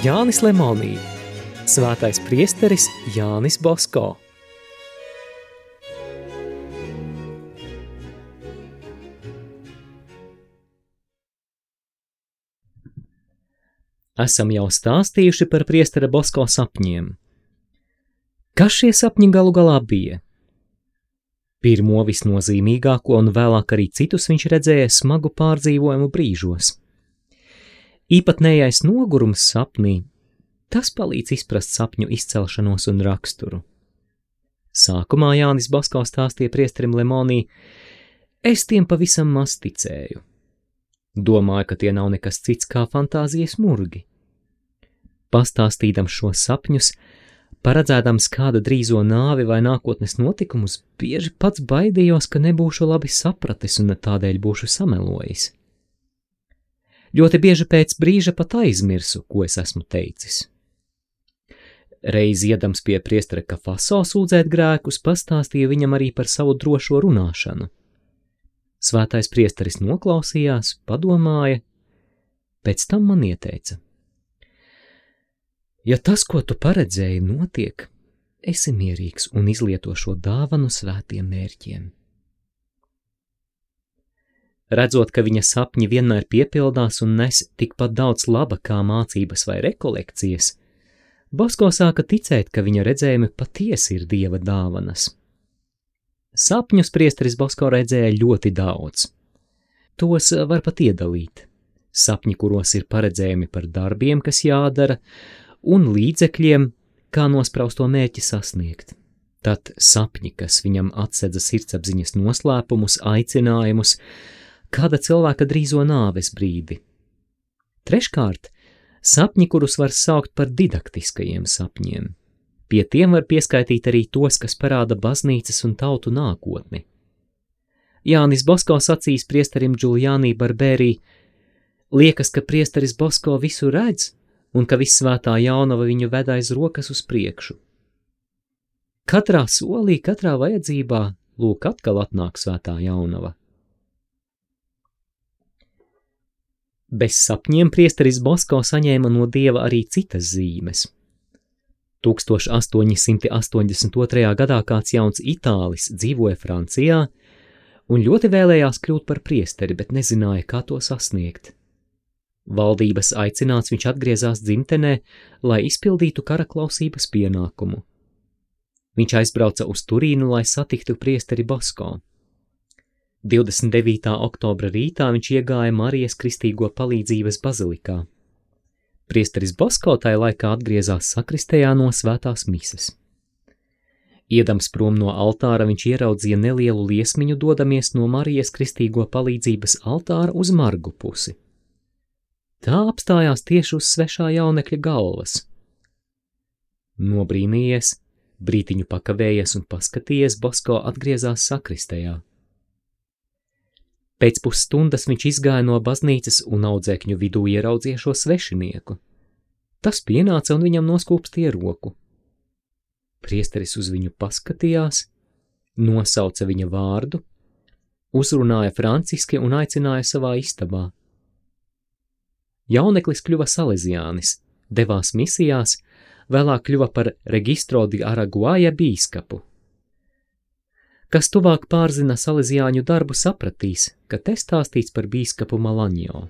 Jānis Lemonī, Svētais priesteris Jānis Bosko. Esam jau stāstījuši par priestera Bosko sapņiem. Kas šie sapņi galu galā bija? Pirmo visnozīmīgāko un vēlāk arī citus viņš redzēja smagu pārdzīvojumu brīžos. Īpatnējais nogurums sapnī, tas palīdz izprast sapņu izcelšanos un raksturu. Sākumā Jānis Basko stāstīja priesterim Lemonī, es tiem pavisam maz ticēju. Domāju, ka tie nav nekas cits kā fantāzijas murgi. Pastāstīdams šos sapņus, paredzēdams kāda drīzo nāvi vai nākotnes notikumus, bieži pats baidījos, ka nebūšu labi sapratis un tādēļ būšu samelojis. Ļoti bieži pēc brīža pat aizmirsu, ko es esmu teicis. Reiz iedams pie priestera Kafaso sūdzēt grēkus, pastāstīja viņam arī par savu drošo runāšanu. Svētais priesteris noklausījās, padomāja, pēc tam man ieteica – Ja tas, ko tu paredzēji, notiek, esi mierīgs un izlieto šo dāvanu svētiem mērķiem. Redzot, ka viņa sapņi vienmēr piepildās un nes tikpat daudz laba kā mācības vai rekolekcijas, Bosko sāka ticēt, ka viņa redzējumi patiesi ir dieva dāvanas. Sapņus priesteris Bosko redzēja ļoti daudz. Tos var pat iedalīt. Sapņi, kuros ir paredzējumi par darbiem, kas jādara, un līdzekļiem, kā nospraustu mērķi sasniegt. Tad sapņi, kas viņam atsedza sirdsapziņas noslēpumus, aicinājumus, kāda cilvēka drīzo nāves brīdi. Treškārt, sapņi, kurus var saukt par didaktiskajiem sapņiem. Pie tiem var pieskaitīt arī tos, kas parāda baznīcas un tautu nākotni. Jānis Bosko sacīs priesterim Giuliani Barbērī, liekas, ka priesteris Bosko visu redz un ka vissvētā jaunava viņu ved aiz rokas uz priekšu. Katrā solī, katrā vajadzībā, lūk, atkal atnāk svētā jaunava. Bez sapņiem priesteris Bosko saņēma no dieva arī citas zīmes. 1882. gadā kāds jauns itālis dzīvoja Francijā un ļoti vēlējās kļūt par priesteri, bet nezināja, kā to sasniegt. Valdības aicināts viņš atgriezās dzimtenē, lai izpildītu kara klausības pienākumu. Viņš aizbrauca uz Turīnu, lai satiktu priesteri Basko. 29. oktobra rītā viņš iegāja Marijas Kristīgo palīdzības bazilikā. Priesteris Basko tajā laikā atgriezās sakristējā no svētās mises. Iedams prom no altāra, viņš ieraudzīja nelielu liesmiņu dodamies no Marijas Kristīgo palīdzības altāra uz margu pusi. Tā apstājās tieši uz svešā jaunekļa galvas. Nobrīnījies, brītiņu pakavējies un paskatījies, Bosko atgriezās sakristējā. Pēc pusstundas viņš izgāja no baznīcas un audzēkņu vidū ieraudzīja šo svešinieku. Tas pienāca un viņam noskūpstīja roku. Priesteris uz viņu paskatījās, nosauca viņa vārdu, uzrunāja franciski un aicināja savā istabā. Jauneklis kļuva salesiānis, devās misijās, vēlāk kļuva par registro di Araguaja bīskapu. Kas tuvāk pārzina salesiāņu darbu, sapratīs, ka te stāstīts par bīskapu Malaņo.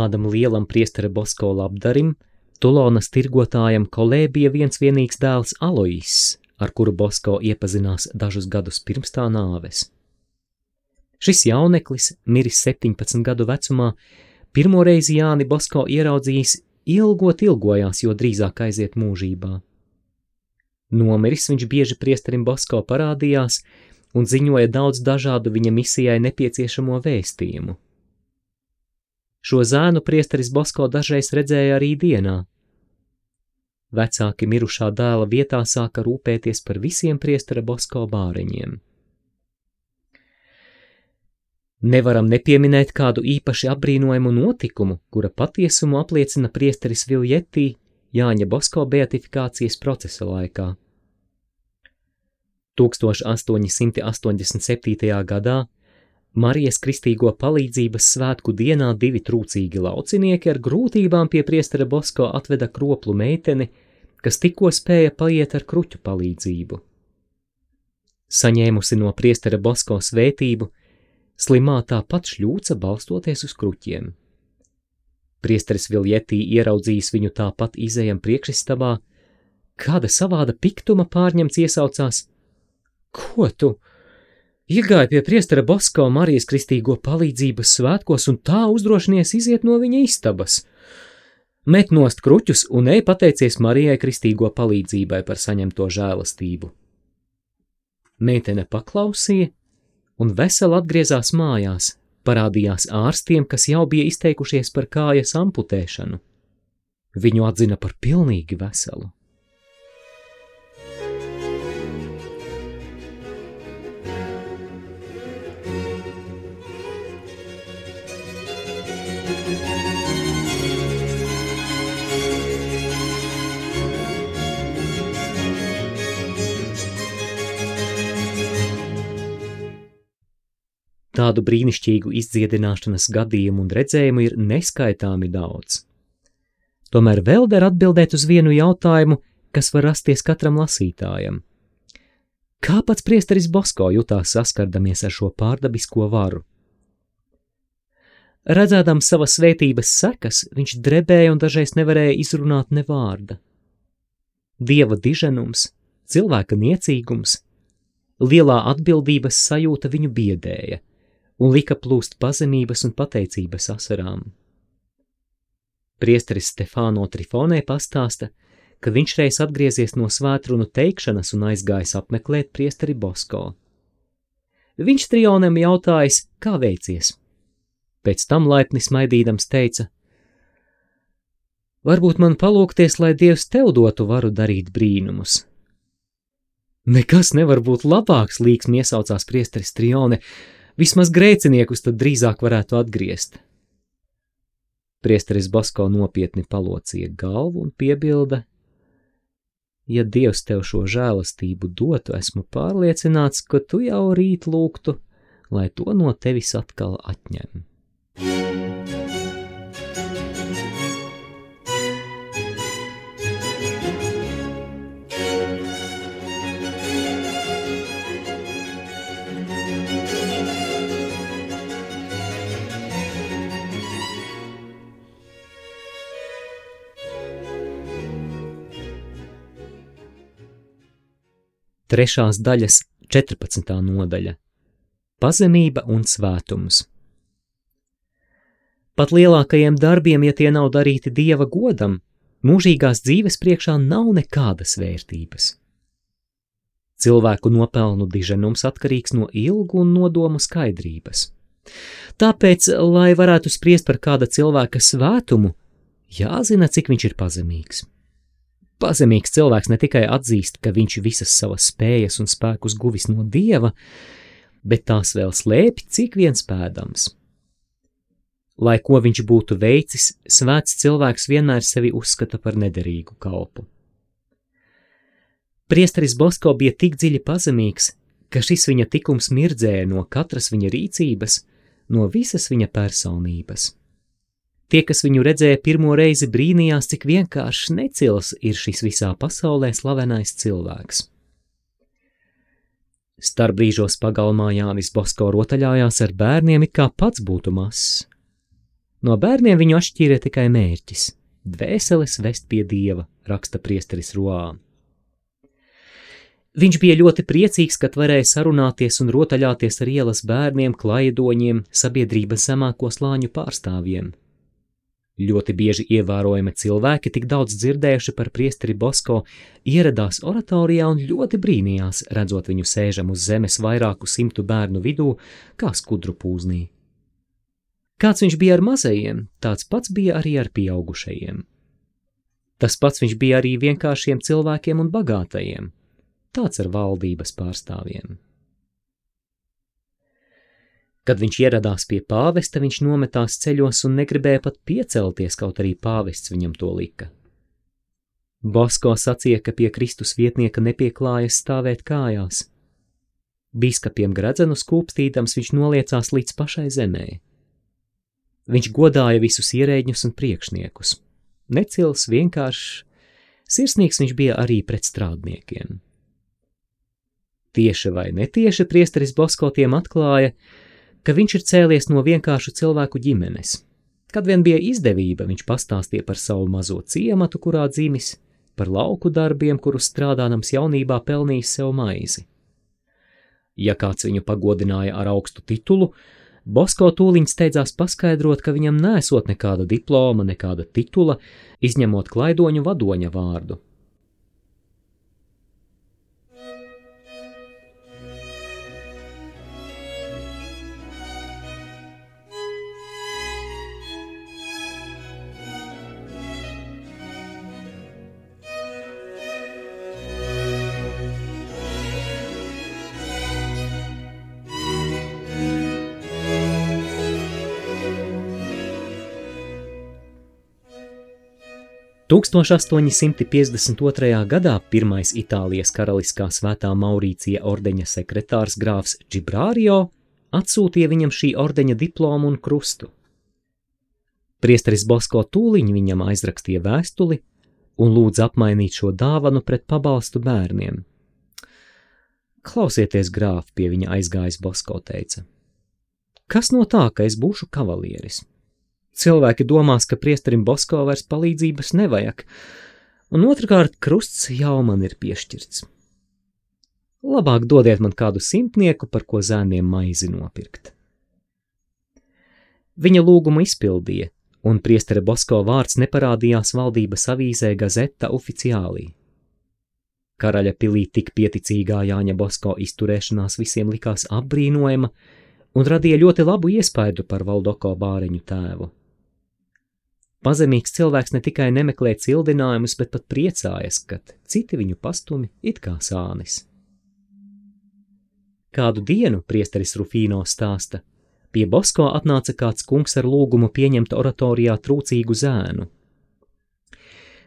Kādam lielam priestera Bosko labdarim, Tulonas tirgotājam Kolē bija viens vienīgs dēls Alois, ar kuru Bosko iepazinās dažus gadus pirms tā nāves. Šis jauneklis, miris 17 gadu vecumā, pirmo reizi Jāni Bosko ieraudzījis, ilgot ilgojās, jo drīzāk aiziet mūžībā. Nomiris viņš bieži priesterim Bosko parādījās un ziņoja daudz dažādu viņa misijai nepieciešamo vēstījumu. Šo zēnu priesteris Bosko dažreiz redzēja arī dienā. Vecāki mirušā dēla vietā sāka rūpēties par visiem priestera Bosko bāriņiem. Nevaram nepieminēt kādu īpaši apbrīnojumu notikumu, kura patiesumu apliecina priesteris Viljetī Jāņa Bosko beatifikācijas procesa laikā. 1887. gadā Marijas Kristīgo palīdzības svētku dienā divi trūcīgi laucinieki ar grūtībām pie priestera Bosko atveda kroplu meiteni, kas tikko spēja paiet ar kruķu palīdzību. Saņēmusi no priestera Bosko svētību, slimā tāpat šļūca balstoties uz kruķiem. Priesteris Viljetī ieraudzījis viņu tāpat izējam priekšistabā, kāda savāda piktuma pārņemts iesaucās: Ko tu? Iegāja pie priestera Bosko Marijas kristīgo palīdzības svētkos un tā uzdrošinies iziet no viņa istabas. Met nost kruķus un ej pateicies Marijai kristīgo palīdzībai par saņemto žēlastību. Meitene paklausīja un vesela atgriezās mājās, parādījās ārstiem, kas jau bija izteikušies par kājas amputēšanu. Viņu atzina par pilnīgi veselu. Tādu brīnišķīgu izdziedināšanas gadījumu un redzējumu ir neskaitāmi daudz. Tomēr vēl der atbildēt uz vienu jautājumu, kas var rasties katram lasītājam. Kā pats priesteris Bosko jutās saskardamies ar šo pārdabisko varu? Redzēdams savas svētības sekas, viņš drebēja un dažreiz nevarēja izrunāt ne vārda. Dieva diženums, cilvēka niecīgums, lielā atbildības sajūta viņu biedēja – un lika plūst pazemības un pateicības asarām. Priesteris Stefāno Trifonē pastāsta, ka viņš reiz atgriezies no svētrunu teikšanas un aizgājis apmeklēt priesteri Bosko. Viņš trionam jautājis, kā veicies. Pēc tam laipni smaidīdams teica: Varbūt man palūkties, lai Dievs tev dotu varu darīt brīnumus. Nekas nevar būt labāks, līksmi iesaucās priesteris Trione, Vismaz grēciniekus tad drīzāk varētu atgriezt. Priesteris Basko nopietni palocīja galvu un piebilda: Ja Dievs tev šo žēlastību dotu, esmu pārliecināts, ka tu jau rīt lūgtu, lai to no tevis atkal atņem. Trešās daļas 14. nodaļa - Pazemība un svētums. Pat lielākajiem darbiem, ja tie nav darīti dieva godam, mūžīgās dzīves priekšā nav nekādas vērtības. Cilvēku nopelnu diženums atkarīgs no ilgu un nodomu skaidrības. Tāpēc, lai varētu spriest par kāda cilvēka svētumu, jāzina, cik viņš ir pazemīgs. Pazemīgs cilvēks ne tikai atzīst, ka viņš visas savas spējas un spēkus guvis no dieva, bet tās vēl slēpj, cik viens pēdams. Lai ko viņš būtu veicis, svēts cilvēks vienmēr sevi uzskata par nederīgu kalpu. Priesteris Bosko bija tik dziļi pazemīgs, ka šis viņa tikums mirdzēja no katras viņa rīcības, no visas viņa personības. Tie, kas viņu redzēja pirmo reizi, brīnījās, cik vienkāršs necils ir šis visā pasaulē slavenais cilvēks. Starbrīžos pagalmā Jānis Bosko rotaļājās ar bērniem, it kā pats būtu mazs. No bērniem viņu atšķīra tikai mērķis - dvēseles vest pie dieva, raksta priesteris Roā. Viņš bija ļoti priecīgs, kad varēja sarunāties un rotaļāties ar ielas bērniem, klaidoņiem, sabiedrības zemāko slāņu pārstāvjiem. Ļoti bieži ievērojami cilvēki, tik daudz dzirdējuši par priesteri Bosko, ieradās oratorijā un ļoti brīnījās, redzot viņu sēžam uz zemes vairāku simtu bērnu vidū, kā skudru pūznī. Kāds viņš bija ar mazajiem, tāds pats bija arī ar pieaugušajiem. Tas pats viņš bija arī vienkāršiem cilvēkiem un bagātajiem. Tāds ar valdības pārstāvjiem. Kad viņš ieradās pie pāvesta, viņš nometās ceļos un negribēja pat piecelties, kaut arī pāvests viņam to lika. Bosko sacīja, ka pie Kristus vietnieka nepieklājas stāvēt kājās. Bīskapiem gradzenu skūpstīdams viņš noliecās līdz pašai zemē. Viņš godāja visus ierēģņus un priekšniekus. Necils, vienkāršs, sirsnīgs viņš bija arī pret strādniekiem. Tieši vai netieši priesteris Bosko tiem atklāja, ka viņš ir cēlies no vienkāršu cilvēku ģimenes. Kad vien bija izdevība, viņš pastāstīja par savu mazo ciematu, kurā dzimis, par lauku darbiem, kurus strādājams jaunībā pelnījis sev maizi. Ja kāds viņu pagodināja ar augstu titulu, Bosko tūliņ steidzās paskaidrot, ka viņam nesot nekāda diploma, nekāda titula, izņemot klaidoņu vadoņa vārdu. 1852. gadā pirmais Itālijas karaliskā svētā Maurīcija ordeņa sekretārs grāfs Džibrārio atsūtīja viņam šī ordeņa diplomu un krustu. Priesteris Bosko tūliņ viņam aizrakstīja vēstuli un lūdza apmainīt šo dāvanu pret pabalstu bērniem. Klausieties, grāf, pie viņa aizgājis Bosko teica. Kas no tā, ka es būšu kavalieris? Cilvēki domās, ka priesterim Bosko vairs palīdzības nevajag, un otrkārt krusts jau man ir piešķirts. Labāk dodiet man kādu simtnieku, par ko zēniem maizi nopirkt. Viņa lūgumu izpildīja, un priestera Bosko vārds neparādījās valdības avīzē Gazeta oficiālī. Karaļa pilī tik pieticīgā Jāņa Bosko izturēšanās visiem likās apbrīnojama un radīja ļoti labu iespaidu par Valdoko bāriņu tēvu. Pazemīgs cilvēks ne tikai nemeklē cildinājumus, bet pat priecājas, kad citi viņu pastumi it kā sānis. Kādu dienu, priesteris Rufīno stāsta, pie Bosko atnāca kāds kungs ar lūgumu pieņemt oratorijā trūcīgu zēnu.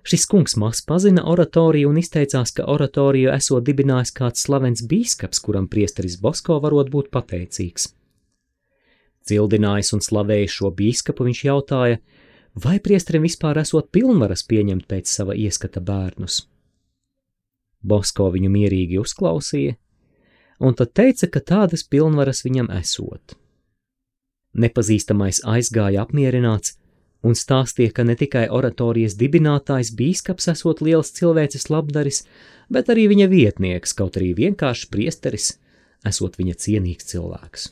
Šis kungs maz pazina oratoriju un izteicās, ka oratoriju esot dibinājis kāds slavens bīskaps, kuram priesteris Bosko varot būt pateicīgs. Cildinājis un slavējis šo bīskapu, viņš jautāja, vai priesterim vispār esot pilnvaras pieņemt pēc sava ieskata bērnus. Bosko viņu mierīgi uzklausīja, un tad teica, ka tādas pilnvaras viņam esot. Nepazīstamais aizgāja apmierināts un stāstīja, ka ne tikai oratorijas dibinātājs bīskaps esot liels cilvēces labdaris, bet arī viņa vietnieks, kaut arī vienkāršs priesteris, esot viņa cienīgs cilvēks.